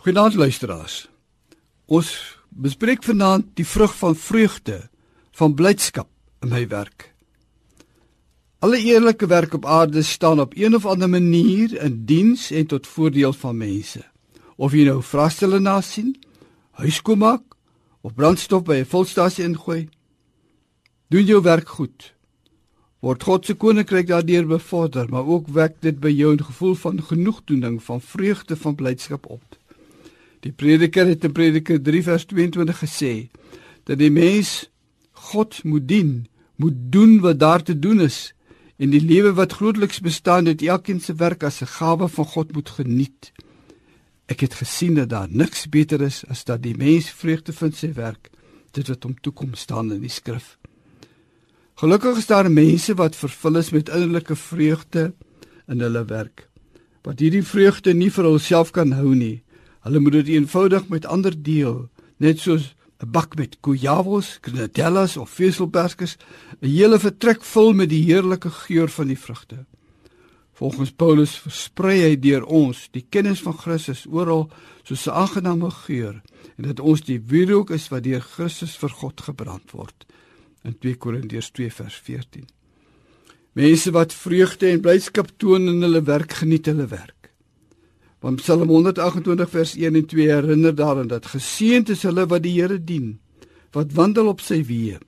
Goeienaand luisteraars. Ons bespreek vanaand die vrug van vreugde, van blydskap in my werk. Alle eerlike werk op aarde staan op een of ander manier in diens en tot voordeel van mense. Of jy nou vraestelle na sien, huiskoop maak of brandstof by 'n volstasie ingooi, doen jou werk goed. Word God se koninkryk daardeur bevorder, maar ook wek dit by jou 'n gevoel van genoegdoening, van vreugde, van blydskap op. Die prediker het in Prediker 3 vers 22 gesê dat die mens God moet dien, moet doen wat daar te doen is en die lewe wat grootliks bestaan uit elkeen se werk as 'n gawe van God moet geniet. Ek het gesien dat daar niks beter is as dat die mens vreugde vind sy werk, dit wat hom toekom staan in die skrif. Gelukkig is daar mense wat vervul is met innerlike vreugde in hulle werk. Wat hierdie vreugde nie vir hulself kan hou nie, Hulle moet dit eenvoudig met ander deel, net soos 'n bak met kujavos, granatellas of veselperskes, 'n hele vertrek vul met die heerlike geur van die vrugte. Volgens Paulus versprei hy deur ons die kennis van Christus oral soos 'n aangename geur en dat ons die wierook is wat deur Christus vir God gebrand word. In 2 Korintiërs 2 vers 14. Mense wat vreugde en blydskap toon in hulle werk geniet hulle werk. Want Psalm 128 vers 1 en 2 herinner daaraan dat geseënd is hulle wat die Here dien, wat wandel op sy weë.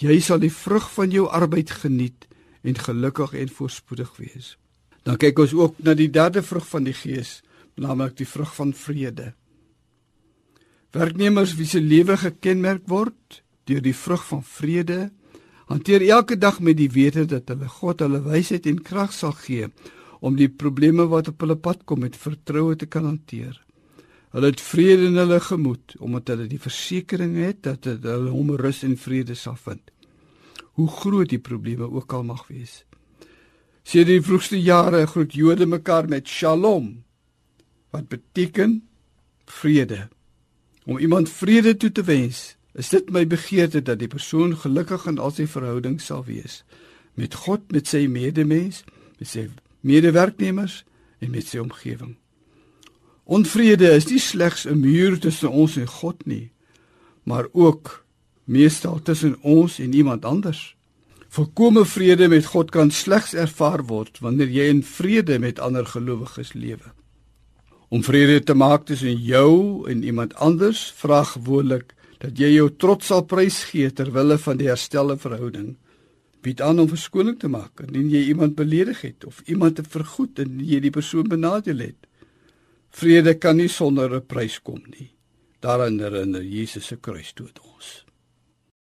Jy sal die vrug van jou arbeid geniet en gelukkig en voorspoedig wees. Dan kyk ons ook na die derde vrug van die Gees, naamlik die vrug van vrede. Werknemers wie se lewe gekenmerk word deur die vrug van vrede, hanteer elke dag met die wete dat hulle God hulle wysheid en krag sal gee om die probleme wat op hulle pad kom met vertroue te kan hanteer. Hulle het vrede in hulle gemoed omdat hulle die versekering het dat hulle hom rus en vrede sal vind. Hoe groot die probleme ook al mag wees. Sien die vroegste jare groet Jode mekaar met Shalom wat beteken vrede. Om iemand vrede toe te wens, is dit my begeerte dat die persoon gelukkig in al sy verhoudings sal wees met God, met sy medemens, met sy medewerknemers en met sy omgewing. Onvrede is nie slegs 'n muur tussen ons en God nie, maar ook meestal tussen ons en iemand anders. Volkomme vrede met God kan slegs ervaar word wanneer jy in vrede met ander gelowiges lewe. Om vrede te maak tussen jou en iemand anders vra gewoonlik dat jy jou trots sal prysgee ter wille van die herstelde verhouding bied aan om verskoning te maak indien jy iemand beledig het of iemand te vergoed indien jy die persoon benadeel het. Vrede kan nie sonder 'n prys kom nie. Daarin herinner Jesus se kruisdood ons.